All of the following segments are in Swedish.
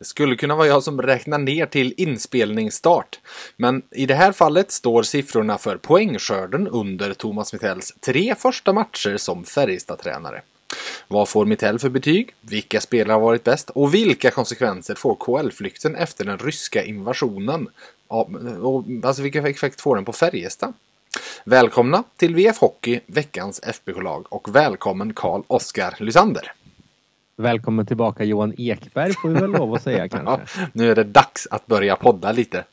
Det skulle kunna vara jag som räknar ner till inspelningsstart. Men i det här fallet står siffrorna för poängskörden under Thomas Mittells tre första matcher som Färjestad-tränare. Vad får Mittell för betyg? Vilka spelare har varit bäst? Och vilka konsekvenser får KL-flykten efter den ryska invasionen? Och, alltså vilka effekt får den på Färjestad? Välkomna till VF Hockey, veckans FBK-lag och välkommen Karl Oskar Lysander. Välkommen tillbaka Johan Ekberg får vi väl lov att säga kanske. Ja, nu är det dags att börja podda lite.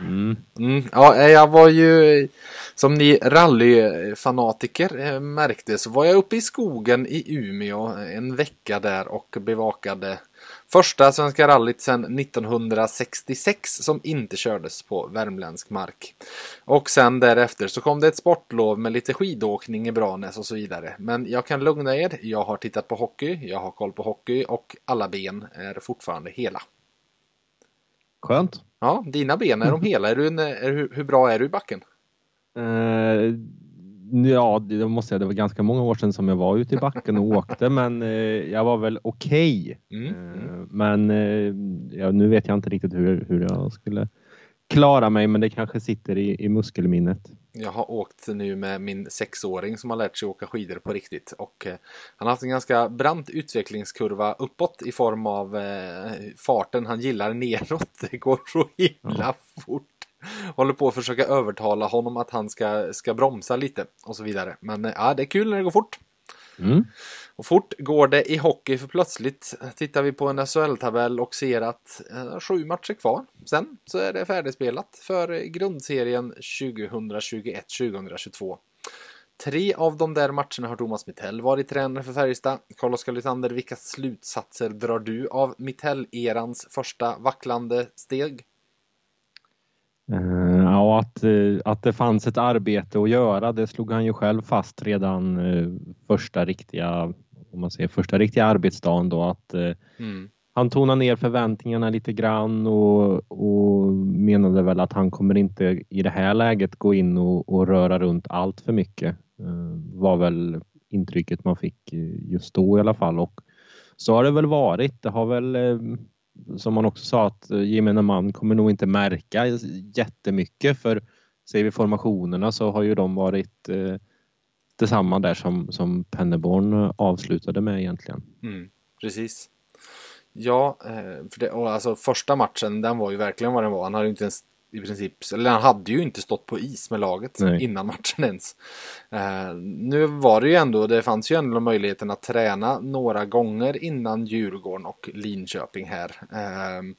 Mm. Mm, ja, jag var ju, som ni rallyfanatiker eh, märkte, så var jag uppe i skogen i Umeå en vecka där och bevakade första Svenska rallyt sedan 1966 som inte kördes på värmländsk mark. Och sen därefter så kom det ett sportlov med lite skidåkning i Branäs och så vidare. Men jag kan lugna er, jag har tittat på hockey, jag har koll på hockey och alla ben är fortfarande hela. Skönt. Ja, dina ben, är de hela? Är du en, är, hur, hur bra är du i backen? Uh, ja, det måste jag. Det var ganska många år sedan som jag var ute i backen och åkte, men uh, jag var väl okej. Okay. Mm. Uh, men ja, nu vet jag inte riktigt hur, hur jag skulle klara mig, men det kanske sitter i, i muskelminnet. Jag har åkt nu med min sexåring som har lärt sig åka skidor på riktigt och eh, han har haft en ganska brant utvecklingskurva uppåt i form av eh, farten han gillar neråt. Det går så himla ja. fort. Håller på att försöka övertala honom att han ska, ska bromsa lite och så vidare. Men eh, ja, det är kul när det går fort. Mm. Och fort går det i hockey för plötsligt tittar vi på en SHL-tabell och ser att eh, sju matcher kvar. Sen så är det färdigspelat för grundserien 2021-2022. Tre av de där matcherna har Thomas Mittell varit tränare för Färjestad. Carl-Oskar Lysander, vilka slutsatser drar du av Mittell-erans första vacklande steg? Uh, ja, att, uh, att det fanns ett arbete att göra, det slog han ju själv fast redan uh, första riktiga, om man säger första riktiga arbetsdagen då att mm. han tonade ner förväntningarna lite grann och, och, menade väl att han kommer inte i det här läget gå in och, och röra runt allt för mycket. var väl intrycket man fick just då i alla fall och så har det väl varit. Det har väl som man också sa att eh, gemene man kommer nog inte märka jättemycket för ser vi formationerna så har ju de varit eh, detsamma där som, som Penneborn avslutade med egentligen. Mm, precis. Ja, eh, för det, och alltså första matchen den var ju verkligen vad den var. Han hade ju inte ens i princip, eller han hade ju inte stått på is med laget Nej. innan matchen ens. Uh, nu var det ju ändå, det fanns ju ändå möjligheten att träna några gånger innan Djurgården och Linköping här. Uh,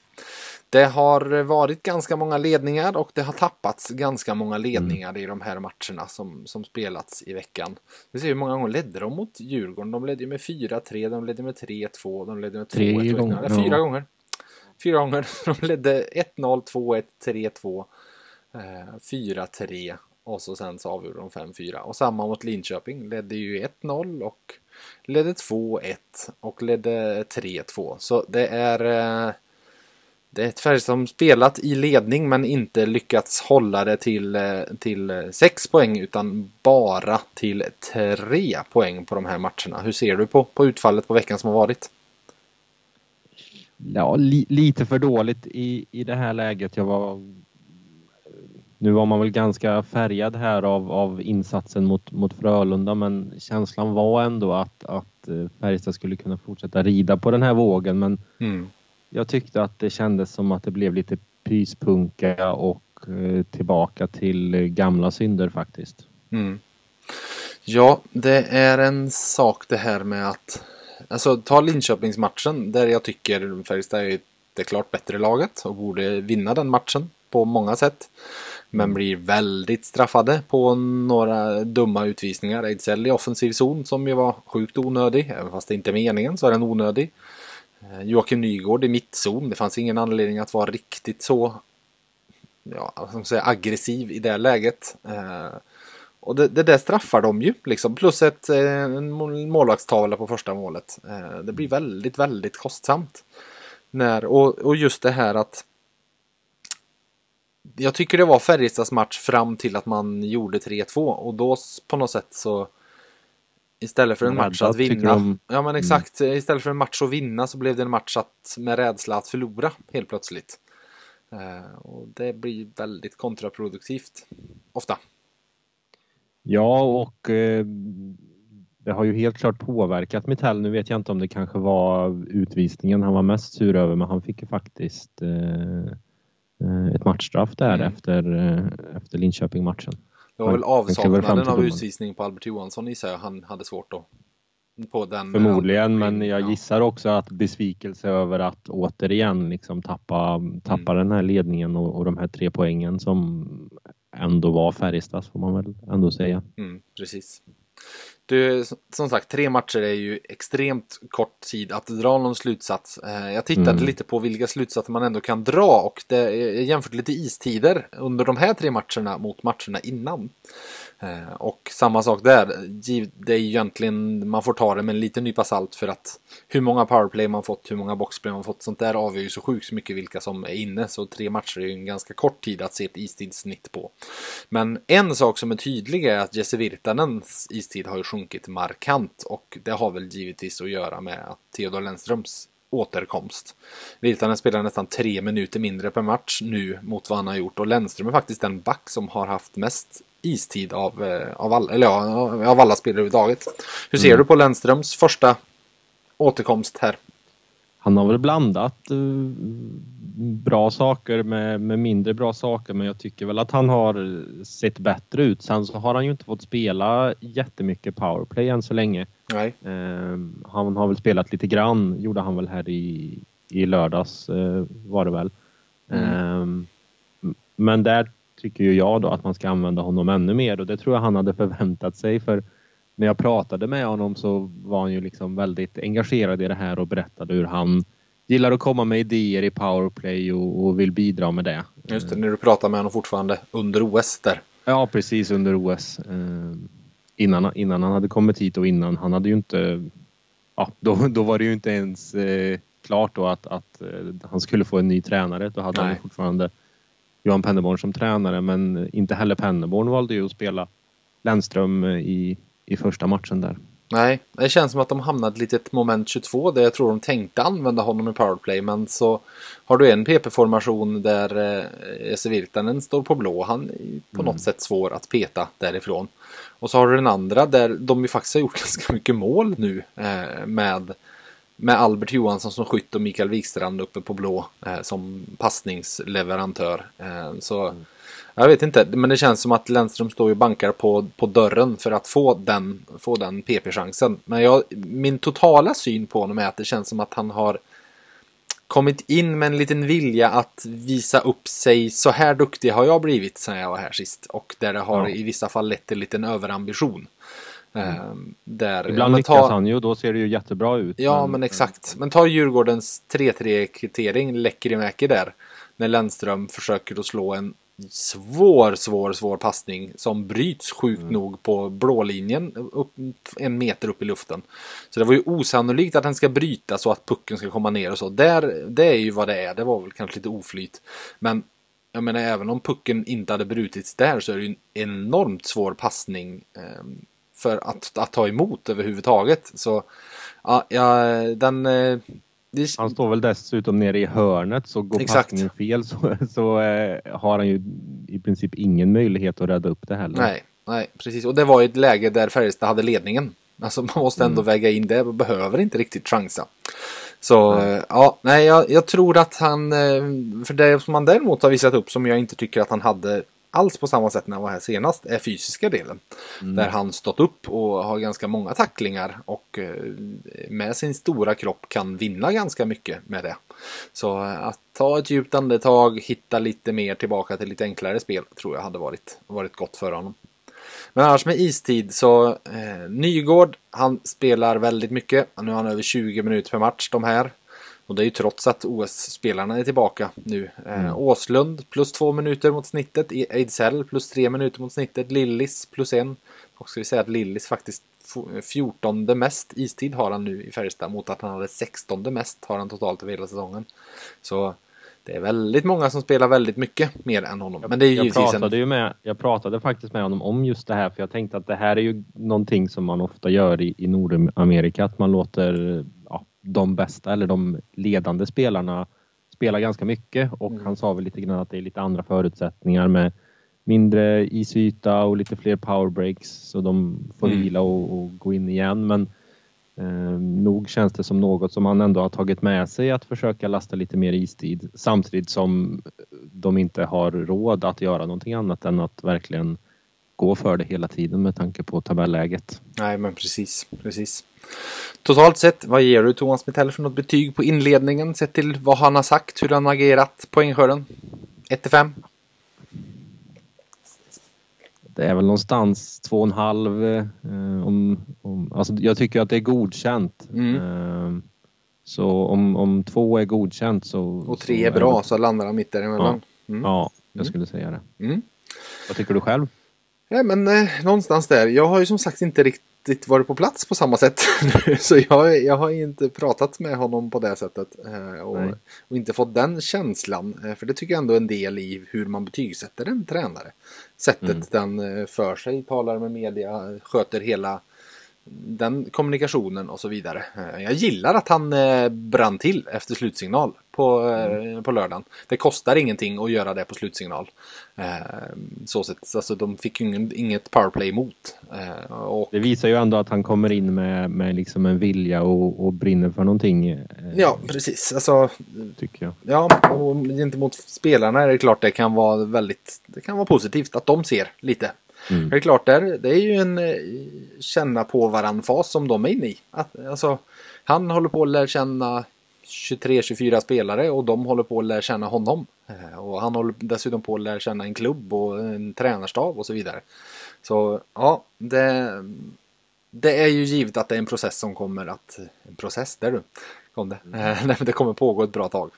det har varit ganska många ledningar och det har tappats ganska många ledningar mm. i de här matcherna som, som spelats i veckan. Vi ser hur många gånger ledde de mot Djurgården. De ledde med 4-3, de ledde med 3-2, de ledde med 2-1. Gånger. Fyra gånger fyra gånger. De ledde 1-0, 2-1, 3-2, 4-3 och så sen så avgjorde de 5-4. Och samma mot Linköping. Ledde ju 1-0 och ledde 2-1 och ledde 3-2. Så det är eh, det är ett Färjestad som spelat i ledning men inte lyckats hålla det till, eh, till 6 poäng utan bara till 3 poäng på de här matcherna. Hur ser du på, på utfallet på veckan som har varit? Ja, li, lite för dåligt i, i det här läget. Jag var, nu var man väl ganska färgad här av, av insatsen mot, mot Frölunda men känslan var ändå att, att eh, Färjestad skulle kunna fortsätta rida på den här vågen men mm. jag tyckte att det kändes som att det blev lite pyspunka och eh, tillbaka till gamla synder faktiskt. Mm. Ja, det är en sak det här med att Alltså ta Linköpingsmatchen där jag tycker Färjestad är det klart bättre laget och borde vinna den matchen på många sätt. Men blir väldigt straffade på några dumma utvisningar. Ejdsell i offensiv zon som ju var sjukt onödig. Även fast det inte är meningen så är den onödig. Eh, Joakim Nygård i mittzon. Det fanns ingen anledning att vara riktigt så ja, som säger, aggressiv i det läget. Eh, och det, det där straffar de ju liksom. Plus ett, en målvaktstavla på första målet. Det blir väldigt, väldigt kostsamt. När, och, och just det här att jag tycker det var Färjestads match fram till att man gjorde 3-2 och då på något sätt så Istället för en match att vinna. De... Ja men exakt. Mm. Istället för en match att vinna så blev det en match att, med rädsla att förlora helt plötsligt. Uh, och det blir väldigt kontraproduktivt. Ofta. Ja och uh, det har ju helt klart påverkat Mitell. Nu vet jag inte om det kanske var utvisningen han var mest sur över men han fick ju faktiskt uh, ett matchstraff där mm. efter, efter Linköping-matchen. Det var väl avsaknaden av utvisning på Albert Johansson gissar jag han hade svårt då. På den, Förmodligen, men jag gissar också att besvikelse över att återigen liksom tappa, tappa mm. den här ledningen och, och de här tre poängen som ändå var Färjestads får man väl ändå säga. Mm, precis. Du, som sagt, tre matcher är ju extremt kort tid att dra någon slutsats. Eh, jag tittade mm. lite på vilka slutsatser man ändå kan dra och det, jag jämförde lite istider under de här tre matcherna mot matcherna innan. Eh, och samma sak där, det är egentligen, man får ta det med en liten nypa salt för att hur många powerplay man fått, hur många boxplay man fått, sånt där avgör ju så sjukt mycket vilka som är inne. Så tre matcher är ju en ganska kort tid att se ett istidssnitt på. Men en sak som är tydlig är att Jesse Virtanens istid har ju sjunkit markant och det har väl givetvis att göra med att Theodor Lennströms återkomst. Virtanen spelar nästan tre minuter mindre per match nu mot vad han har gjort och Lennström är faktiskt den back som har haft mest istid av, eh, av, alla, eller ja, av alla spelare överhuvudtaget. Hur ser mm. du på Lennströms första återkomst här? Han har väl blandat uh, bra saker med, med mindre bra saker men jag tycker väl att han har sett bättre ut. Sen så har han ju inte fått spela jättemycket powerplay än så länge. Nej. Uh, han har väl spelat lite grann, gjorde han väl här i, i lördags uh, var det väl. Mm. men där tycker ju jag då att man ska använda honom ännu mer och det tror jag han hade förväntat sig för när jag pratade med honom så var han ju liksom väldigt engagerad i det här och berättade hur han gillar att komma med idéer i powerplay och, och vill bidra med det. Just det, när du pratar med honom fortfarande under OS där. Ja, precis under OS. Eh, innan, innan han hade kommit hit och innan han hade ju inte... Ja, då, då var det ju inte ens eh, klart då att, att eh, han skulle få en ny tränare. Då hade Nej. han fortfarande Johan Penneborn som tränare men inte heller Penneborn valde ju att spela Lennström i, i första matchen där. Nej, det känns som att de hamnade lite ett moment 22 där jag tror de tänkte använda honom i powerplay men så har du en PP-formation där eh, Esse Virtanen står på blå. Han är på mm. något sätt svår att peta därifrån. Och så har du den andra där de ju faktiskt har gjort ganska mycket mål nu eh, med med Albert Johansson som skytt och Mikael Wikstrand uppe på blå eh, som passningsleverantör. Eh, så mm. jag vet inte, men det känns som att Lennström står och bankar på, på dörren för att få den, få den PP-chansen. Men jag, min totala syn på honom är att det känns som att han har kommit in med en liten vilja att visa upp sig. Så här duktig har jag blivit sen jag var här sist. Och där det har ja. i vissa fall lett till en liten överambition. Mm. Där, Ibland lyckas ta... han ju och då ser det ju jättebra ut. Ja, men, men exakt. Men ta Djurgårdens 3-3 kvittering, Lekkerimäki där. När Lennström försöker att slå en svår, svår, svår passning som bryts sjukt mm. nog på blålinjen upp, en meter upp i luften. Så det var ju osannolikt att den ska bryta så att pucken ska komma ner och så. Där, det är ju vad det är. Det var väl kanske lite oflyt. Men jag menar även om pucken inte hade brutits där så är det ju en enormt svår passning. Eh, för att, att ta emot överhuvudtaget. Så ja, ja den... Eh, det... Han står väl dessutom nere i hörnet så går Exakt. passningen fel så, så eh, har han ju i princip ingen möjlighet att rädda upp det heller. Nej, nej precis. Och det var ett läge där Färjestad hade ledningen. Alltså man måste ändå mm. väga in det. Man behöver inte riktigt chansa. Så mm. ja, nej jag, jag, tror att han, eh, för det som man däremot har visat upp som jag inte tycker att han hade alls på samma sätt när han var här senast är fysiska delen. Mm. Där han stått upp och har ganska många tacklingar och eh, med sin stora kropp kan vinna ganska mycket med det. Så att ta ett djupt andetag, hitta lite mer tillbaka till lite enklare spel tror jag hade varit, varit gott för honom. Men annars med istid så eh, Nygård, han spelar väldigt mycket. Nu har han över 20 minuter per match de här. Och det är ju trots att OS-spelarna är tillbaka nu. Mm. Åslund plus två minuter mot snittet. Ejdsell plus tre minuter mot snittet. Lillis plus en. Och ska vi säga att Lillis faktiskt 14 mest istid har han nu i Färjestad mot att han hade 16 mest har han totalt över hela säsongen. Så det är väldigt många som spelar väldigt mycket mer än honom. Men det är jag, pratade en... ju med, jag pratade faktiskt med honom om just det här för jag tänkte att det här är ju någonting som man ofta gör i, i Nordamerika att man låter de bästa eller de ledande spelarna spela ganska mycket och mm. han sa väl lite grann att det är lite andra förutsättningar med mindre isyta och lite fler powerbreaks så de får mm. vila och, och, gå in igen. Men eh, nog känns det som något som han ändå har tagit med sig att försöka lasta lite mer istid samtidigt som de inte har råd att göra någonting annat än att verkligen gå för det hela tiden med tanke på tabelläget. Nej, men precis, precis. Totalt sett, vad ger du Thomas Metell för något betyg på inledningen sett till vad han har sagt, hur han agerat, poängskörden? 1 till 5? det är väl någonstans två och en halv. Eh, om, om, alltså jag tycker att det är godkänt. Mm. Eh, så om, om två är godkänt så... Och tre är bra så landar han mitt däremellan. Ja, mm. ja jag mm. skulle säga det. Mm. Vad tycker du själv? Ja, men eh, någonstans där. Jag har ju som sagt inte riktigt varit på plats på samma sätt. så jag, jag har inte pratat med honom på det sättet. Eh, och, och, inte fått den känslan. Eh, för det tycker jag ändå är en del i hur man betygsätter en tränare. Sättet mm. den eh, för sig, talar med media, sköter hela den kommunikationen och så vidare. Jag gillar att han brann till efter slutsignal på, mm. på lördagen. Det kostar ingenting att göra det på slutsignal. Eh, så sett, alltså de fick ju inget powerplay emot. Eh, och... Det visar ju ändå att han kommer in med, med liksom en vilja och, och brinner för någonting. Eh, ja, precis. Alltså, tycker jag. Ja, och gentemot spelarna är det klart det kan vara väldigt, det kan vara positivt att de ser lite. Mm. Det är klart, där, det är ju en känna på varann fas som de är inne i. Att, alltså, han håller på att lära känna 23-24 spelare och de håller på att lära känna honom. Eh, och han håller dessutom på att lära känna en klubb och en tränarstab och så vidare. Så ja, det, det är ju givet att det är en process som kommer att... En process, där du kom det. Mm. Eh, det kommer pågå ett bra tag.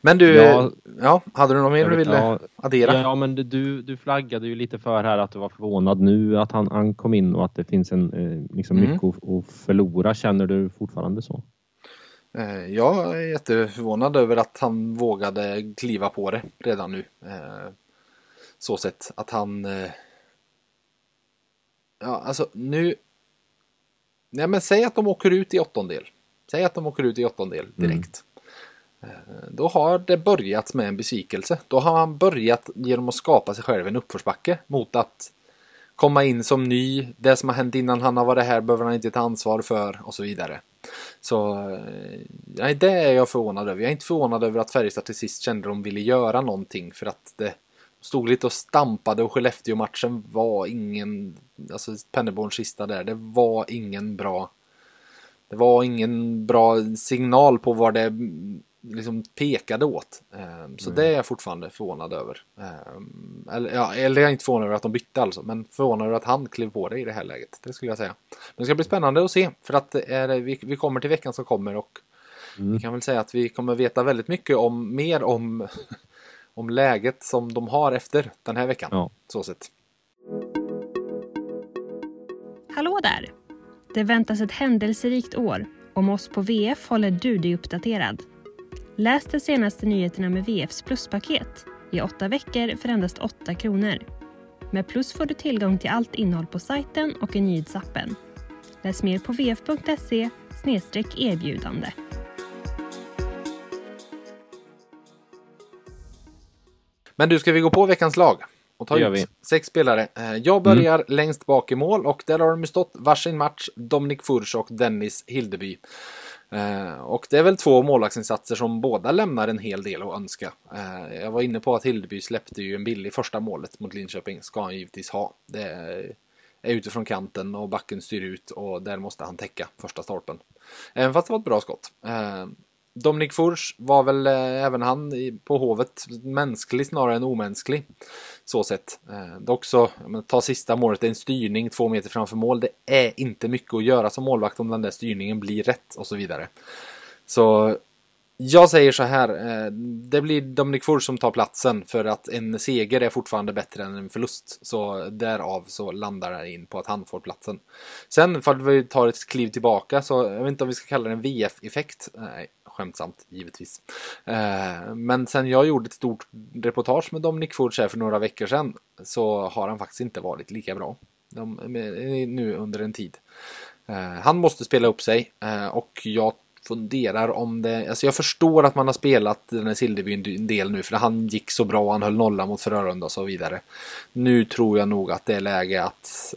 Men du, ja, ja hade du något mer du ville ja, addera? Ja, men du, du flaggade ju lite för här att du var förvånad nu att han, han kom in och att det finns en, eh, liksom mm. mycket att, att förlora. Känner du fortfarande så? Eh, jag är jätteförvånad över att han vågade kliva på det redan nu. Eh, så sett att han... Eh, ja, alltså nu... Nej, men säg att de åker ut i åttondel. Säg att de åker ut i åttondel mm. direkt. Mm. Då har det börjat med en besvikelse. Då har han börjat genom att skapa sig själv en uppförsbacke mot att komma in som ny. Det som har hänt innan han har varit här behöver han inte ta ansvar för och så vidare. Så eh, nej, det är jag förvånad över. Jag är inte förvånad över att Färjestad till sist kände att de ville göra någonting för att det stod lite och stampade och Skellefteå-matchen var ingen, alltså Pennerborns sista där, det var ingen bra det var ingen bra signal på vad det liksom pekade åt. Ehm, så mm. det är jag fortfarande förvånad över. Ehm, eller, ja, eller jag är inte förvånad över att de bytte alltså, men förvånad över att han klev på det i det här läget. Det skulle jag säga. Men det ska bli spännande att se, för att är, vi, vi kommer till veckan som kommer och mm. vi kan väl säga att vi kommer veta väldigt mycket om, mer om, om läget som de har efter den här veckan. Ja. Så sett. Hallå där! Det väntas ett händelserikt år. Om oss på VF håller du dig uppdaterad. Läs de senaste nyheterna med VFs pluspaket i åtta veckor för endast 8 kronor. Med Plus får du tillgång till allt innehåll på sajten och i nyhetsappen. Läs mer på vf.se erbjudande. Men du, ska vi gå på veckans lag? Och ta ut vi. sex spelare. Eh, jag börjar mm. längst bak i mål och där har de stått varsin match. Dominik Furch och Dennis Hildeby. Eh, och det är väl två målvaktsinsatser som båda lämnar en hel del att önska. Eh, jag var inne på att Hildeby släppte ju en billig första målet mot Linköping. Ska han givetvis ha. Det är utifrån kanten och backen styr ut och där måste han täcka första stolpen. Även fast det var ett bra skott. Eh, Dominik Furch var väl eh, även han på Hovet mänsklig snarare än omänsklig. Så sett. Eh, dock så, ta sista målet, det är en styrning två meter framför mål. Det är inte mycket att göra som målvakt om den där styrningen blir rätt och så vidare. Så jag säger så här, eh, det blir Dominic Furs som tar platsen för att en seger är fortfarande bättre än en förlust. Så därav så landar det in på att han får platsen. Sen för att vi tar ett kliv tillbaka så, jag vet inte om vi ska kalla det en VF-effekt. Nej, skämtsamt givetvis. Eh, men sen jag gjorde ett stort reportage med Dominic Furch här för några veckor sedan så har han faktiskt inte varit lika bra. De, nu under en tid. Eh, han måste spela upp sig eh, och jag funderar om det, alltså jag förstår att man har spelat den här Silderby en del nu för han gick så bra, han höll nolla mot Frölunda och så vidare. Nu tror jag nog att det är läge att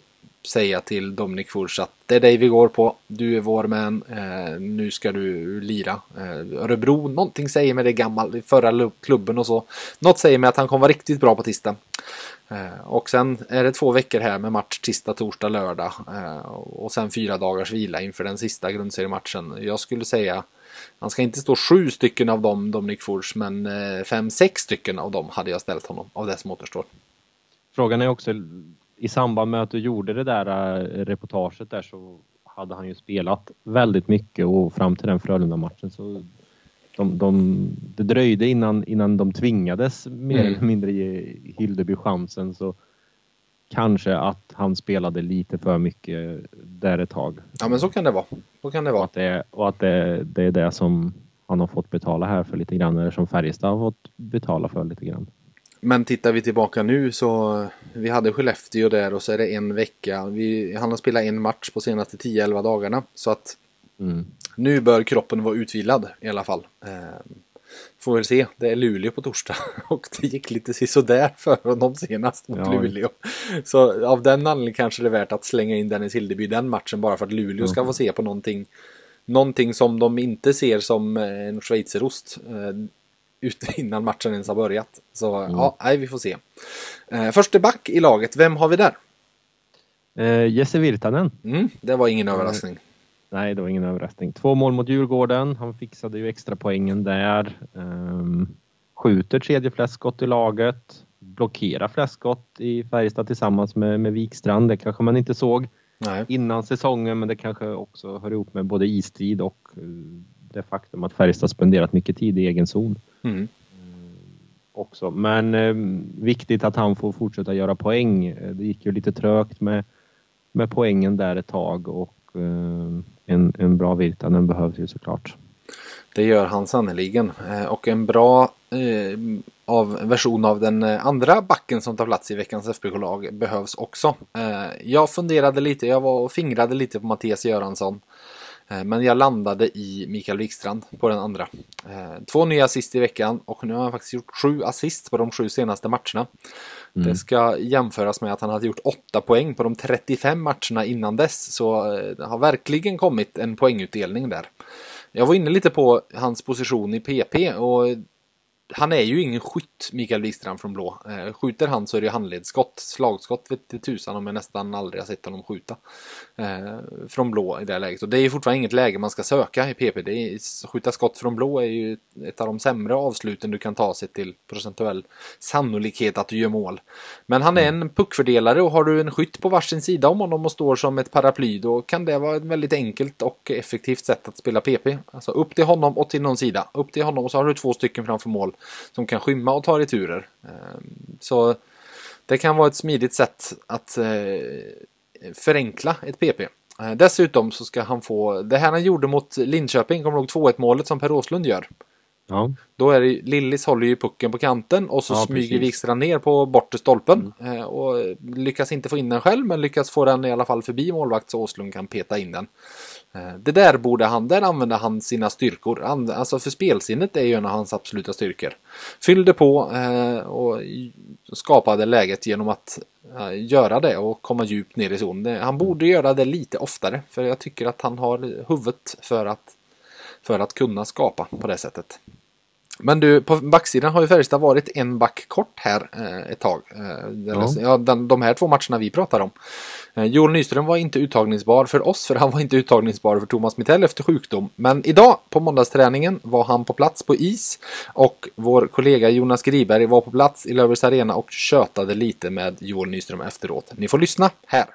säga till Dominic Furs att det är dig vi går på, du är vår man, eh, nu ska du lira. Eh, Örebro, någonting säger mig det gammal, förra klubben och så. Något säger mig att han kommer vara riktigt bra på tisdag. Eh, och sen är det två veckor här med match tisdag, torsdag, lördag. Eh, och sen fyra dagars vila inför den sista grundseriematchen. Jag skulle säga han ska inte stå sju stycken av dem, Dominic Furs, men eh, fem, sex stycken av dem hade jag ställt honom av det som återstår. Frågan är också, i samband med att du gjorde det där reportaget där så hade han ju spelat väldigt mycket och fram till den Frölunda-matchen så de, de, det dröjde innan, innan de tvingades mer mm. eller mindre ge Hildeby chansen så kanske att han spelade lite för mycket där ett tag. Ja men så kan det vara. Så kan det vara. Och att, det, och att det, det är det som han har fått betala här för lite grann eller som Färjestad har fått betala för lite grann. Men tittar vi tillbaka nu så vi hade Skellefteå där och så är det en vecka. Vi, han har spelat en match på senaste 10-11 dagarna. Så att mm. Nu bör kroppen vara utvilad i alla fall. Eh, får väl se. Det är Luleå på torsdag och det gick lite sådär för honom senast mot ja. Luleå. Så av den anledningen kanske det är värt att slänga in Dennis Hildeby den matchen bara för att Luleå mm. ska få se på någonting. Någonting som de inte ser som en schweizerost. Eh, innan matchen ens har börjat. Så mm. ja, nej, vi får se. Eh, förste back i laget, vem har vi där? Eh, Jesse Virtanen. Mm, det var ingen överraskning. Nej, det var ingen överraskning. Två mål mot Djurgården. Han fixade ju extra poängen där. Um, skjuter tredje flest skott i laget. Blockerar flest skott i Färjestad tillsammans med, med Wikstrand. Det kanske man inte såg Nej. innan säsongen, men det kanske också hör ihop med både istid och uh, det faktum att Färjestad spenderat mycket tid i egen zon. Mm. Uh, också. Men uh, viktigt att han får fortsätta göra poäng. Det gick ju lite trögt med, med poängen där ett tag och en, en bra Virtanen behövs ju såklart. Det gör han sannerligen. Eh, och en bra eh, av version av den eh, andra backen som tar plats i veckans FBK-lag behövs också. Eh, jag funderade lite, jag var och fingrade lite på Mattias Göransson. Eh, men jag landade i Mikael Wikstrand på den andra. Eh, två nya assist i veckan och nu har han faktiskt gjort sju assist på de sju senaste matcherna. Mm. Det ska jämföras med att han hade gjort 8 poäng på de 35 matcherna innan dess. Så eh, det har verkligen kommit en poängutdelning där. Jag var inne lite på hans position i PP och han är ju ingen skytt, Mikael Wikstrand från blå. Eh, skjuter han så är det handledsskott. Slagskott vet tusan om jag nästan aldrig har sett honom skjuta. Eh, från blå i det läget. Och det är fortfarande inget läge man ska söka i PP. Det är, skjuta skott från blå är ju ett av de sämre avsluten du kan ta sig till procentuell sannolikhet att du gör mål. Men han är en puckfördelare och har du en skytt på varsin sida om honom och står som ett paraply då kan det vara ett väldigt enkelt och effektivt sätt att spela PP. Alltså upp till honom och till någon sida. Upp till honom och så har du två stycken framför mål som kan skymma och ta returer. Ehm, så det kan vara ett smidigt sätt att eh, förenkla ett PP. Eh, dessutom så ska han få, det här han gjorde mot Linköping, kommer du ihåg 2-1 målet som Per Åslund gör? Ja. Då är det, Lillis håller ju pucken på kanten och så ja, smyger Wikstrand ner på bortre stolpen. Mm. Eh, och lyckas inte få in den själv men lyckas få den i alla fall förbi målvakt så Åslund kan peta in den. Eh, det där borde han, där använder han sina styrkor. Alltså för spelsinnet är ju en av hans absoluta styrkor. Fyllde på eh, och skapade läget genom att eh, göra det och komma djupt ner i zon. Han borde göra det lite oftare för jag tycker att han har huvudet för att, för att kunna skapa på det sättet. Men du, på backsidan har ju Färjestad varit en back kort här eh, ett tag. Eh, ja. ja den, de här två matcherna vi pratar om. Eh, Joel Nyström var inte uttagningsbar för oss, för han var inte uttagningsbar för Thomas Mittell efter sjukdom. Men idag på måndagsträningen var han på plats på is och vår kollega Jonas Griberg var på plats i Löfbergs Arena och tjötade lite med Joel Nyström efteråt. Ni får lyssna här.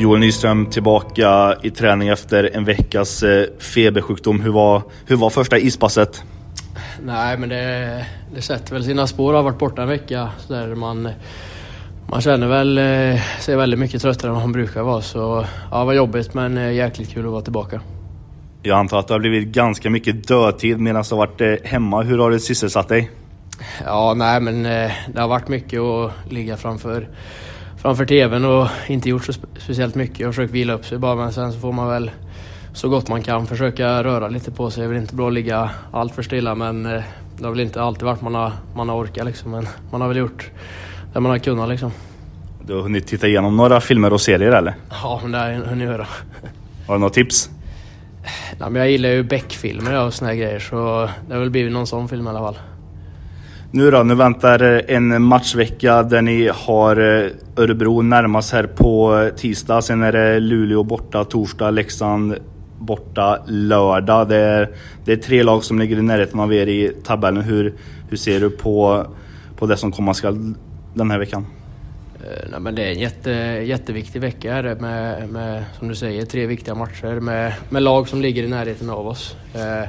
Joel Nyström tillbaka i träning efter en veckas eh, febersjukdom. Hur var, hur var första ispasset? Nej, men det, det sätter väl sina spår. Jag har varit borta en vecka. Så där man, man känner väl eh, sig väldigt mycket tröttare än man brukar vara. Så ja, det var jobbigt men eh, jäkligt kul att vara tillbaka. Jag antar att det har blivit ganska mycket dödtid medan du har varit hemma. Hur har det sysselsatt dig? Ja, nej men det har varit mycket att ligga framför framför TVn och inte gjort så speciellt mycket. Jag har försökt vila upp sig bara men sen så får man väl så gott man kan försöka röra lite på sig. Det är väl inte bra att ligga allt för stilla men eh, det har väl inte alltid varit man har, man har orkat liksom. Men man har väl gjort det man har kunnat liksom. Du har hunnit titta igenom några filmer och serier eller? Ja, men det har jag hunnit göra. Har du några tips? Nej, men jag gillar ju Beck-filmer och såna grejer så det har väl blivit någon sån film i alla fall. Nu då, nu väntar eh, en matchvecka där ni har eh, Örebro närmast här på eh, tisdag. Sen är det Luleå borta torsdag, Leksand borta lördag. Det är, det är tre lag som ligger i närheten av er i tabellen. Hur, hur ser du på, på det som komma skall den här veckan? Nej, men det är en jätte, jätteviktig vecka här med, med, som du säger, tre viktiga matcher med, med lag som ligger i närheten av oss. Eh,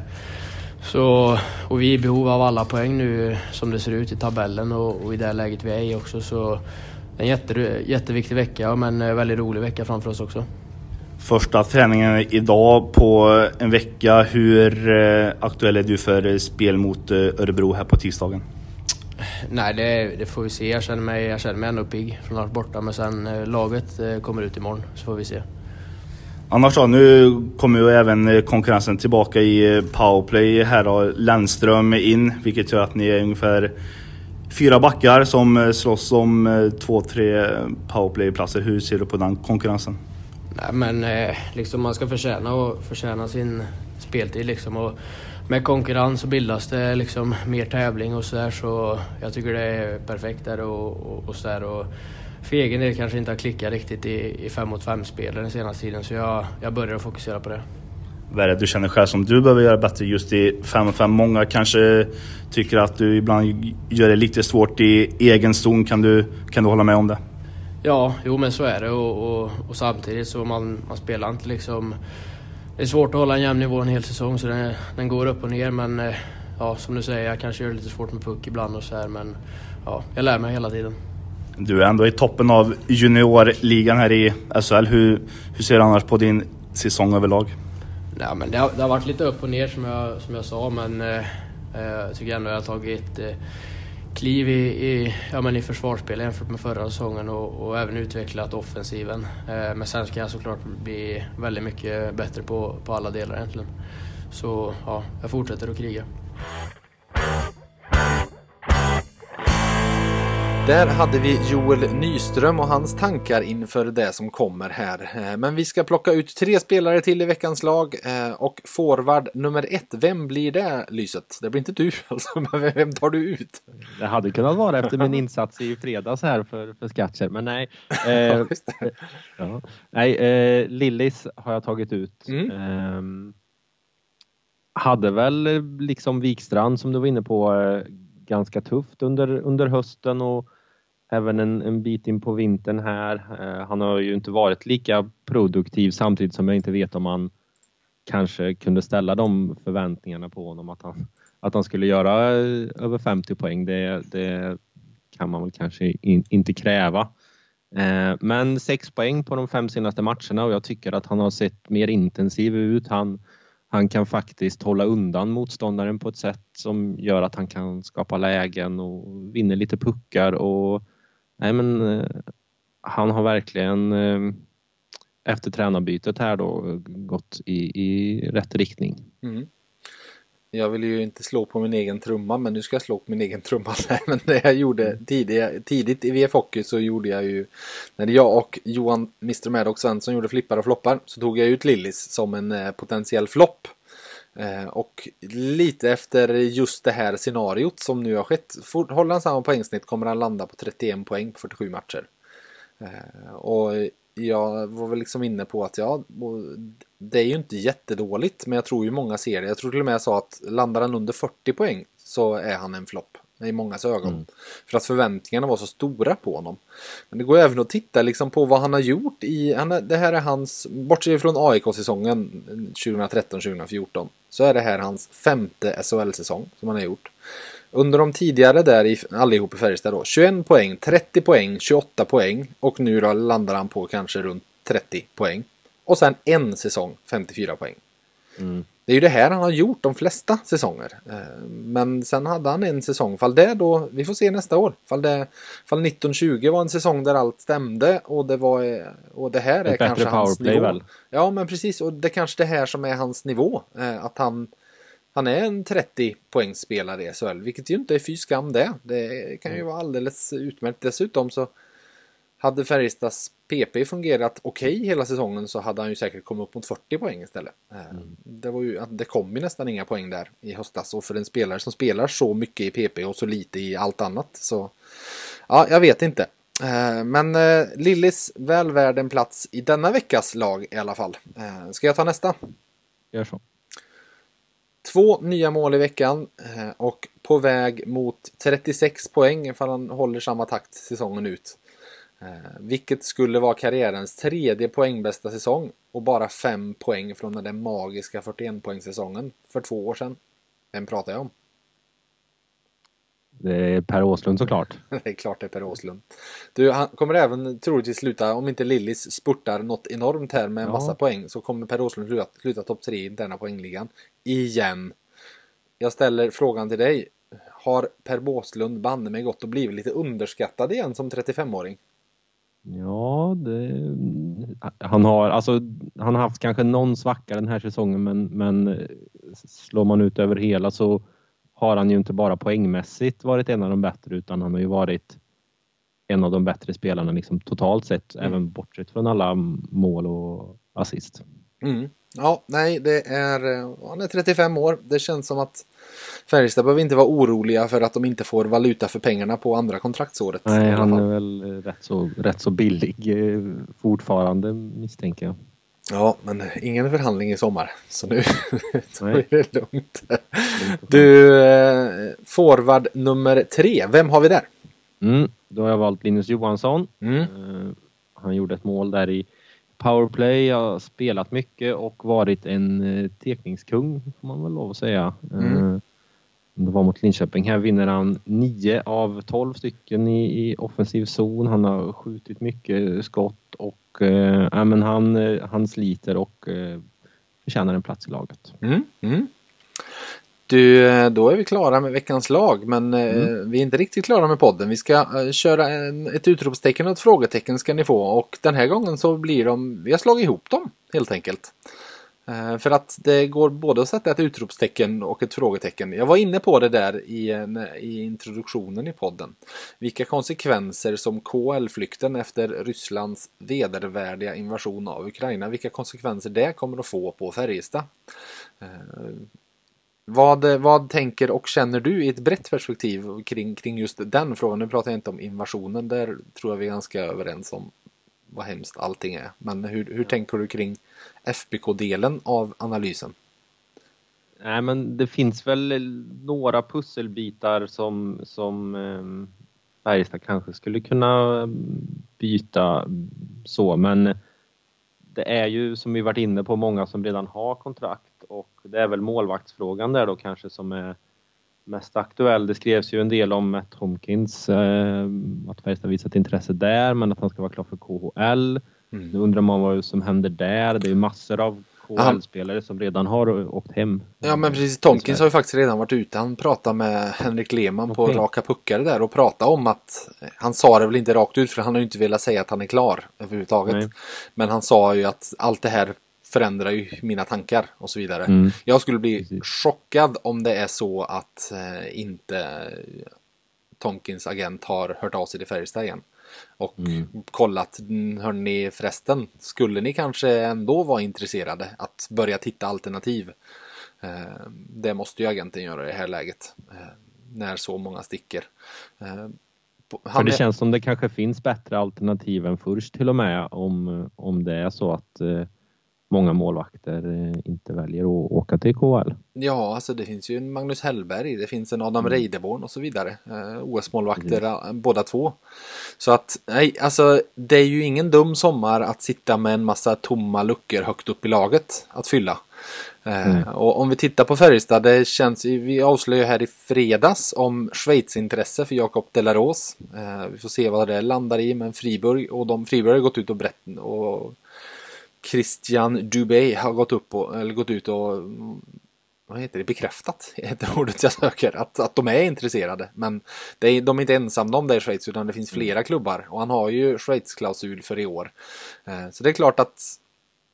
så, och vi är i behov av alla poäng nu som det ser ut i tabellen och, och i det läget vi är i också. Så en jätte, jätteviktig vecka men en väldigt rolig vecka framför oss också. Första träningen idag på en vecka. Hur eh, aktuell är du för spel mot eh, Örebro här på tisdagen? Nej, det, det, får vi se. Jag känner mig, jag känner mig ändå pigg från att vara borta. Men sen eh, laget kommer ut imorgon så får vi se. Annars då, nu kommer ju även eh, konkurrensen tillbaka i eh, powerplay. Här har Lennström in, vilket gör att ni är ungefär fyra backar som eh, slåss om två, tre powerplayplatser. Hur ser du på den konkurrensen? Nej, men liksom man ska förtjäna, och förtjäna sin speltid liksom. Och med konkurrens så bildas det liksom mer tävling och sådär så jag tycker det är perfekt där och, och, och sådär för egen del kanske inte har klickat riktigt i, i 5 mot 5 spel den senaste tiden så jag, jag börjar fokusera på det. Vad är det du känner själv som du behöver göra bättre just i 5 mot 5? Många kanske tycker att du ibland gör det lite svårt i egen zon. Kan du, kan du hålla med om det? Ja, jo men så är det och, och, och samtidigt så man, man spelar inte liksom... Det är svårt att hålla en jämn nivå en hel säsong så den, den går upp och ner men eh, ja, som du säger, jag kanske gör det lite svårt med puck ibland och så här men ja, jag lär mig hela tiden. Du är ändå i toppen av juniorligan här i SHL. Hur, hur ser du annars på din säsong överlag? Nej, men det, har, det har varit lite upp och ner som jag, som jag sa, men eh, eh jag tycker ändå att jag har tagit eh, kliv i, i, ja, men i försvarsspel jämfört med förra säsongen och, och även utvecklat offensiven. Eh, men sen ska jag såklart bli väldigt mycket bättre på, på alla delar egentligen. Så ja, jag fortsätter att kriga. Där hade vi Joel Nyström och hans tankar inför det som kommer här. Eh, men vi ska plocka ut tre spelare till i veckans lag eh, och forward nummer ett, vem blir det Lyset? Det blir inte du alltså, men vem tar du ut? Det hade kunnat vara efter min insats i fredags här för, för Skatcher, men nej. Eh, ja. Nej, eh, Lillis har jag tagit ut. Mm. Eh, hade väl liksom Wikstrand som du var inne på eh, ganska tufft under, under hösten och även en, en bit in på vintern här. Eh, han har ju inte varit lika produktiv samtidigt som jag inte vet om han kanske kunde ställa de förväntningarna på honom att han, att han skulle göra eh, över 50 poäng. Det, det kan man väl kanske in, inte kräva. Eh, men sex poäng på de fem senaste matcherna och jag tycker att han har sett mer intensiv ut. Han, han kan faktiskt hålla undan motståndaren på ett sätt som gör att han kan skapa lägen och vinna lite puckar och nej men eh, han har verkligen eh, efter tränarbytet här då gått i, i rätt riktning. Mm. Jag vill ju inte slå på min egen trumma men nu ska jag slå på min egen trumma. men det jag gjorde mm. tidigt, tidigt i VF Hockey så gjorde jag ju när jag och Johan Mr Maddox Svensson gjorde flippar och floppar så tog jag ut Lillis som en eh, potentiell flopp. Eh, och lite efter just det här scenariot som nu har skett. Håller han samma poängsnitt kommer han landa på 31 poäng på 47 matcher. Eh, och jag var väl liksom inne på att ja, det är ju inte jättedåligt men jag tror ju många ser det. Jag tror till och med jag sa att landar han under 40 poäng så är han en flopp i mångas ögon. Mm. För att förväntningarna var så stora på honom. Men det går även att titta liksom på vad han har gjort i, han, det här är hans, bortsett från AIK-säsongen 2013-2014, så är det här hans femte SHL-säsong som han har gjort. Under de tidigare där, i, allihop i Färjestad då, 21 poäng, 30 poäng, 28 poäng och nu då landar han på kanske runt 30 poäng. Och sen en säsong, 54 poäng. Mm. Det är ju det här han har gjort de flesta säsonger. Eh, men sen hade han en säsong, fall det då, vi får se nästa år. Fall, det, fall 1920 var en säsong där allt stämde och det var, och det här är Ett kanske hans nivå. Väl? Ja men precis, och det är kanske det här som är hans nivå. Eh, att han, han är en 30 poängspelare i SHL, vilket ju inte är fy skam det. Det kan ju mm. vara alldeles utmärkt. Dessutom så hade Färjestads PP fungerat okej okay hela säsongen så hade han ju säkert kommit upp mot 40 poäng istället. Eh, mm. Det, var ju, det kom ju nästan inga poäng där i höstas och för en spelare som spelar så mycket i PP och så lite i allt annat så ja, jag vet inte. Eh, men eh, Lillis väl värd en plats i denna veckas lag i alla fall. Ska jag ta nästa? Gör så. Två nya mål i veckan och på väg mot 36 poäng ifall han håller samma takt säsongen ut. Eh, vilket skulle vara karriärens tredje poängbästa säsong och bara fem poäng från den magiska 41 poängsäsongen för två år sedan. Vem pratar jag om? Det är Per Åslund såklart. det är klart det är Per Åslund. Du, han kommer även troligtvis sluta, om inte Lillis spurtar något enormt här med en ja. massa poäng, så kommer Per Åslund sluta, sluta topp tre i denna poängligan. Igen. Jag ställer frågan till dig. Har Per Åslund banne mig gått och blivit lite underskattad igen som 35-åring? Ja, det, han har alltså, han har haft kanske någon svacka den här säsongen men, men slår man ut över hela så har han ju inte bara poängmässigt varit en av de bättre utan han har ju varit en av de bättre spelarna liksom totalt sett, mm. även bortsett från alla mål och assist. Mm. Ja, nej, det är, eh, han är 35 år. Det känns som att Färjestad behöver inte vara oroliga för att de inte får valuta för pengarna på andra kontraktsåret. Nej, han är väl eh, rätt så, rätt så billig eh, fortfarande misstänker jag. Ja, men ingen förhandling i sommar. Så nu är det lugnt. Du, forward nummer tre. Vem har vi där? Mm, då har jag valt Linus Johansson. Mm. Han gjorde ett mål där i powerplay, jag har spelat mycket och varit en eh, tekningskung får man väl lov att säga. Mm. Eh, det var mot Linköping. Här vinner han 9 av 12 stycken i, i offensiv zon. Han har skjutit mycket skott och eh, men han, han sliter och eh, förtjänar en plats i laget. Mm. Mm. Du, eh, då är vi klara med veckans lag men eh, mm. vi är inte riktigt klara med podden. Vi ska eh, köra en, ett utropstecken och ett frågetecken ska ni få och den här gången så blir de, vi har slagit ihop dem helt enkelt. För att det går både att sätta ett utropstecken och ett frågetecken. Jag var inne på det där i, en, i introduktionen i podden. Vilka konsekvenser som KL-flykten efter Rysslands vedervärdiga invasion av Ukraina, vilka konsekvenser det kommer att få på Färjestad. Vad, vad tänker och känner du i ett brett perspektiv kring, kring just den frågan? Nu pratar jag inte om invasionen, där tror jag vi är ganska överens om vad hemskt allting är. Men hur, hur tänker du kring FBK-delen av analysen? Nej men det finns väl några pusselbitar som, som eh, Färjestad kanske skulle kunna byta så men det är ju som vi varit inne på många som redan har kontrakt och det är väl målvaktsfrågan där då kanske som är mest aktuell. Det skrevs ju en del om Matt Tomkins, eh, att Färjestad visat intresse där men att han ska vara klar för KHL. Mm. Nu undrar man vad som händer där. Det är ju massor av KHL-spelare som redan har åkt hem. Ja men precis, Tomkins har ju faktiskt redan varit ute. Han pratade med Henrik Lehmann okay. på Raka Puckar där och pratade om att han sa det väl inte rakt ut för han har ju inte velat säga att han är klar överhuvudtaget. Nej. Men han sa ju att allt det här förändrar ju mina tankar och så vidare. Mm. Jag skulle bli Precis. chockad om det är så att eh, inte Tomkins agent har hört av sig till Färjestad igen. Och mm. kollat, hörni förresten, skulle ni kanske ändå vara intresserade att börja titta alternativ? Eh, det måste ju agenten göra i det här läget. Eh, när så många sticker. Eh, För det känns som det kanske finns bättre alternativ än först till och med om, om det är så att många målvakter eh, inte väljer att åka till KHL. Ja, alltså det finns ju en Magnus Hellberg, det finns en Adam mm. Reideborn och så vidare. Eh, OS-målvakter mm. båda två. Så att, nej, alltså det är ju ingen dum sommar att sitta med en massa tomma luckor högt upp i laget att fylla. Mm. Och om vi tittar på Färjestad, det känns, vi avslöjar här i fredags om Schweiz intresse för Jakob Delaros. Vi får se vad det landar i, men Friburg och de Friburg har gått ut och berättat och Christian Dubé har gått, upp och, eller gått ut och vad heter det, bekräftat, heter ordet jag söker, att, att de är intresserade. Men är, de är inte ensamma om det i Schweiz utan det finns flera mm. klubbar och han har ju Schweiz-klausul för i år. Eh, så det är klart att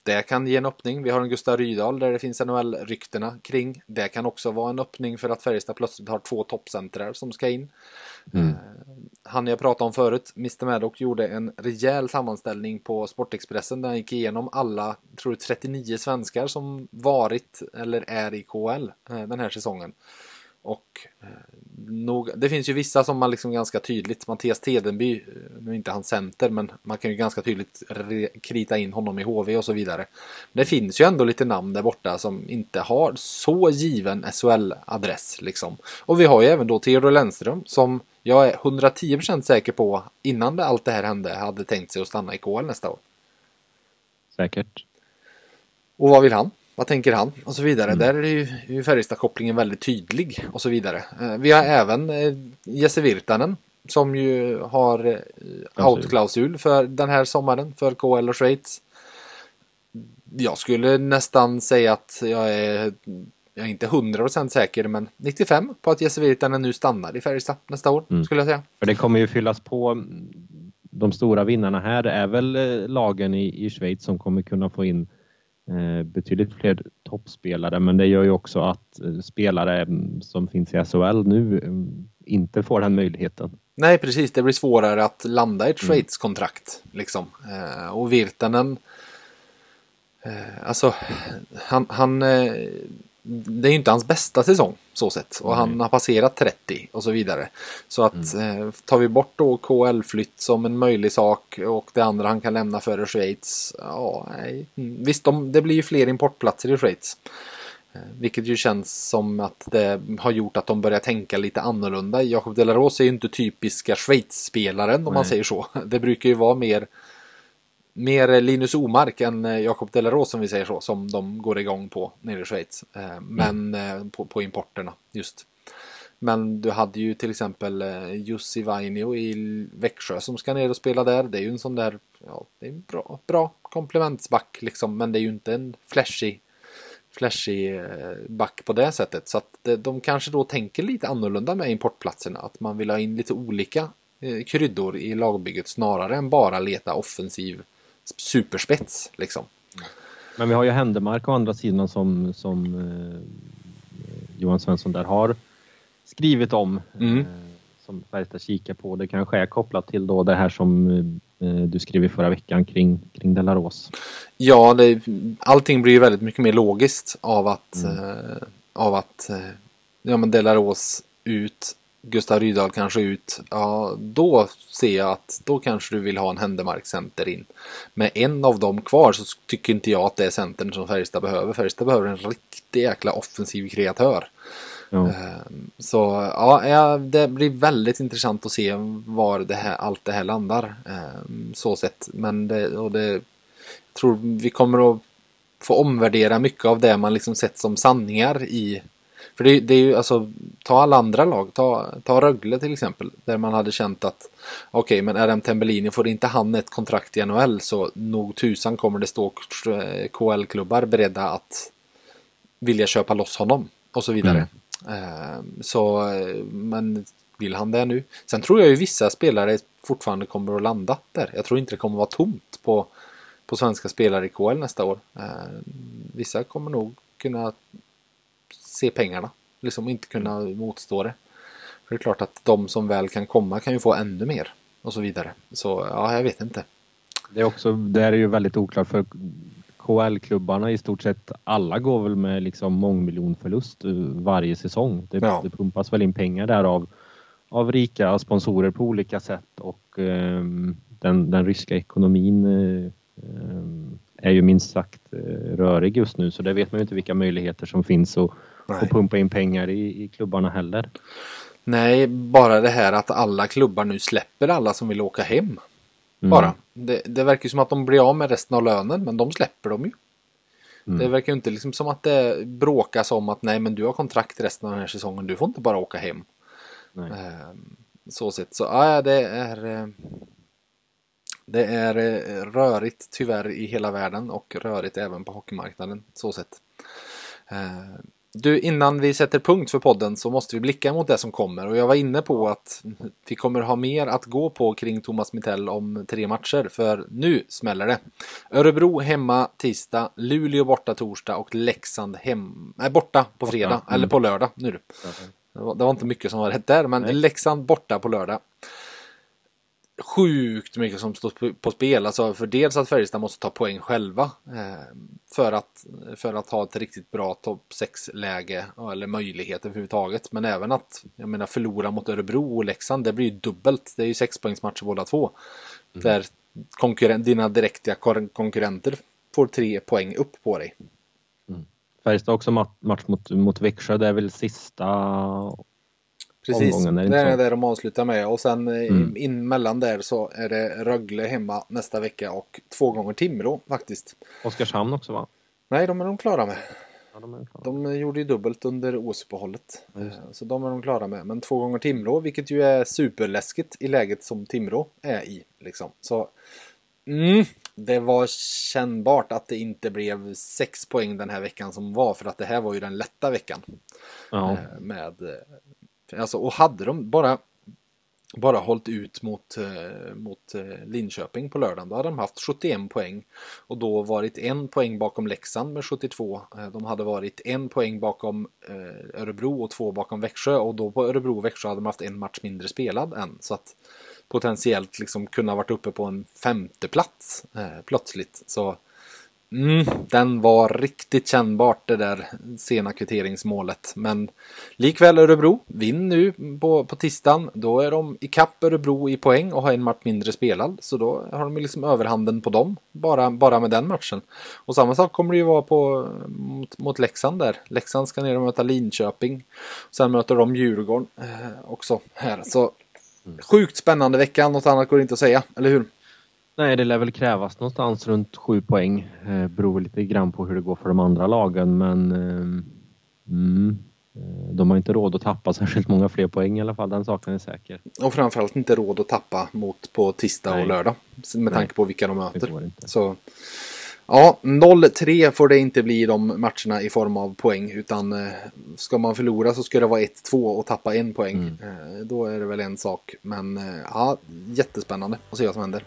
det kan ge en öppning. Vi har en Gustav Rydahl där det finns NHL-ryktena kring. Det kan också vara en öppning för att Färjestad plötsligt har två toppcentrar som ska in. Mm. Eh, han jag pratade om förut, Mr Maddock, gjorde en rejäl sammanställning på Sportexpressen där han gick igenom alla, tror jag, 39 svenskar som varit eller är i KL eh, den här säsongen. Och eh, nog, det finns ju vissa som man liksom ganska tydligt, Mattias Tedenby, eh, nu är inte han center, men man kan ju ganska tydligt krita in honom i HV och så vidare. Det finns ju ändå lite namn där borta som inte har så given SHL-adress liksom. Och vi har ju även då Theodor Lennström som jag är 110% säker på innan det, allt det här hände hade tänkt sig att stanna i KL nästa år. Säkert. Och vad vill han? Vad tänker han? Och så vidare. Mm. Där är ju, ju Färjestad-kopplingen väldigt tydlig och så vidare. Eh, vi har även eh, Jesse Virtanen som ju har eh, outklausul för den här sommaren för KL och Schweiz. Jag skulle nästan säga att jag är, jag är inte 100% säker men 95 på att Jesse Virtanen nu stannar i Färjestad nästa år mm. skulle jag säga. För det kommer ju fyllas på de stora vinnarna här är väl lagen i, i Schweiz som kommer kunna få in Eh, betydligt fler toppspelare men det gör ju också att eh, spelare mm, som finns i SHL nu mm, inte får den möjligheten. Nej precis, det blir svårare att landa i ett mm. Schweiz-kontrakt. Liksom. Eh, och Virtanen, alltså han, han det är ju inte hans bästa säsong så sett och mm. han har passerat 30 och så vidare. Så att mm. eh, tar vi bort då KL-flytt som en möjlig sak och det andra han kan lämna före Schweiz. Ja, nej. Mm, visst, de, det blir ju fler importplatser i Schweiz. Eh, vilket ju känns som att det har gjort att de börjar tänka lite annorlunda. Jakob Delaros är ju inte typiska Schweiz-spelaren om nej. man säger så. Det brukar ju vara mer mer Linus Omark än eh, Jakob Delaros som vi säger så, som de går igång på nere i Schweiz. Eh, men mm. på, på, importerna just. Men du hade ju till exempel Jussi Vainio i Växjö som ska ner och spela där. Det är ju en sån där, ja, det är en bra, bra komplementsback liksom, men det är ju inte en flashig flashig back på det sättet. Så att de kanske då tänker lite annorlunda med importplatserna. Att man vill ha in lite olika kryddor i lagbygget snarare än bara leta offensiv superspets liksom. Men vi har ju Händemark å andra sidan som, som eh, Johan Svensson där har skrivit om. Mm. Eh, som Färjestad kikar på. Det kanske är kopplat till då det här som eh, du skrev i förra veckan kring, kring Delaros. Ja, det, allting blir ju väldigt mycket mer logiskt av att, mm. eh, av att eh, ja, men Delaros ut Gustav Rydahl kanske ut, ja då ser jag att då kanske du vill ha en Händemark-center in. Med en av dem kvar så tycker inte jag att det är centern som Färjestad behöver. Färjestad behöver en riktig jäkla offensiv kreatör. Ja. Ehm, så ja, det blir väldigt intressant att se var det här, allt det här landar. Ehm, så sett. Men det, och det, tror vi kommer att få omvärdera mycket av det man liksom sett som sanningar i för det, det, är ju alltså, ta alla andra lag, ta, ta Rögle till exempel, där man hade känt att okej, okay, men RM Tembellini får inte han ett kontrakt i NHL så nog tusan kommer det stå KL-klubbar beredda att vilja köpa loss honom och så vidare. Mm. Uh, så, men vill han det nu? Sen tror jag ju vissa spelare fortfarande kommer att landa där. Jag tror inte det kommer att vara tomt på, på svenska spelare i KL nästa år. Uh, vissa kommer nog kunna se pengarna. Liksom inte kunna motstå det. För det är klart att de som väl kan komma kan ju få ännu mer. Och så vidare. Så ja, jag vet inte. Det är också, det är ju väldigt oklart för KL-klubbarna i stort sett alla går väl med liksom mångmiljonförlust varje säsong. Det, ja. det pumpas väl in pengar där av, av rika sponsorer på olika sätt och um, den, den ryska ekonomin um, är ju minst sagt rörig just nu så det vet man ju inte vilka möjligheter som finns att, att pumpa in pengar i, i klubbarna heller. Nej, bara det här att alla klubbar nu släpper alla som vill åka hem. Mm. Bara. Det, det verkar som att de blir av med resten av lönen men de släpper dem ju. Mm. Det verkar ju inte liksom som att det bråkas om att nej men du har kontrakt resten av den här säsongen, du får inte bara åka hem. Eh, så sett. Så ja, det är eh, det är eh, rörigt tyvärr i hela världen och rörigt även på hockeymarknaden så sett. Du, innan vi sätter punkt för podden så måste vi blicka mot det som kommer och jag var inne på att vi kommer ha mer att gå på kring Thomas Mittell om tre matcher för nu smäller det. Örebro hemma tisdag, Luleå borta torsdag och Leksand hem, nej, borta på fredag mm. eller på lördag nu. Det var, det var inte mycket som var rätt där men nej. Leksand borta på lördag sjukt mycket som står på spel. Alltså för dels att Färjestad måste ta poäng själva eh, för, att, för att ha ett riktigt bra topp 6-läge eller möjlighet överhuvudtaget. Men även att jag menar, förlora mot Örebro och Leksand, det blir ju dubbelt. Det är ju sexpoängsmatcher båda två. Mm. Där konkurrent, dina direkta konkurrenter får tre poäng upp på dig. Mm. Färjestad också match mot, mot Växjö, det är väl sista Precis, det är det, de avslutar med och sen eh, mm. in mellan där så är det Rögle hemma nästa vecka och två gånger Timrå faktiskt. Oskarshamn också va? Nej, de är de klara med. Ja, de, är klara. de gjorde ju dubbelt under OS-uppehållet. Mm. Så de är de klara med. Men två gånger Timrå, vilket ju är superläskigt i läget som Timrå är i. Liksom. Så mm, det var kännbart att det inte blev sex poäng den här veckan som var. För att det här var ju den lätta veckan. Ja. Eh, med Alltså, och hade de bara bara hållit ut mot, eh, mot eh, Linköping på lördagen. Då hade de haft 71 poäng och då varit en poäng bakom Leksand med 72. Eh, de hade varit en poäng bakom Örebro och två bakom Växjö och då på Örebro och Växjö hade de haft en match mindre spelad än. Så att potentiellt liksom kunna varit uppe på en femte plats eh, plötsligt. Så Mm, den var riktigt kännbart det där sena kvitteringsmålet. Men likväl Örebro, vinn nu på, på tisdagen. Då är de i kapp Örebro i poäng och har en match mindre spelad. Så då har de liksom överhanden på dem, bara, bara med den matchen. Och samma sak kommer det ju vara på, mot, mot Leksand där. Leksand ska ner och möta Linköping. Sen möter de Djurgården eh, också här. Så sjukt spännande vecka, något annat går inte att säga, eller hur? Nej, det lär väl krävas någonstans runt sju poäng. Eh, beror lite grann på hur det går för de andra lagen, men eh, mm, eh, de har inte råd att tappa särskilt många fler poäng i alla fall, den saken är säker. Och framförallt inte råd att tappa mot på tisdag Nej. och lördag med Nej. tanke på vilka de möter. Så Ja, 0-3 får det inte bli de matcherna i form av poäng utan eh, ska man förlora så ska det vara 1-2 och tappa en poäng. Mm. Eh, då är det väl en sak. Men eh, ja, jättespännande att se vad som händer.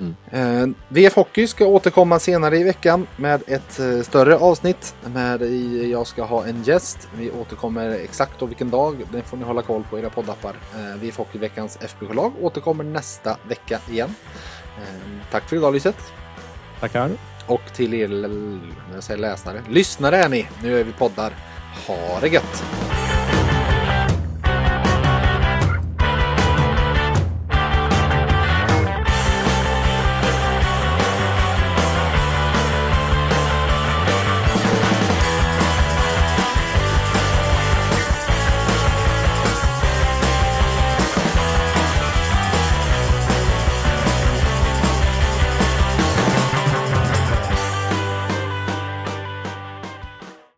Mm. Eh, VF Hockey ska återkomma senare i veckan med ett eh, större avsnitt. Med jag ska ha en gäst. Vi återkommer exakt och vilken dag. Det får ni hålla koll på i era poddappar. Eh, VF Hockey veckans FBK-lag återkommer nästa vecka igen. Tack för idag Lyset. Tackar. Och till er jag säger läsare. Lyssnare är ni. Nu är vi poddar. Ha det gött!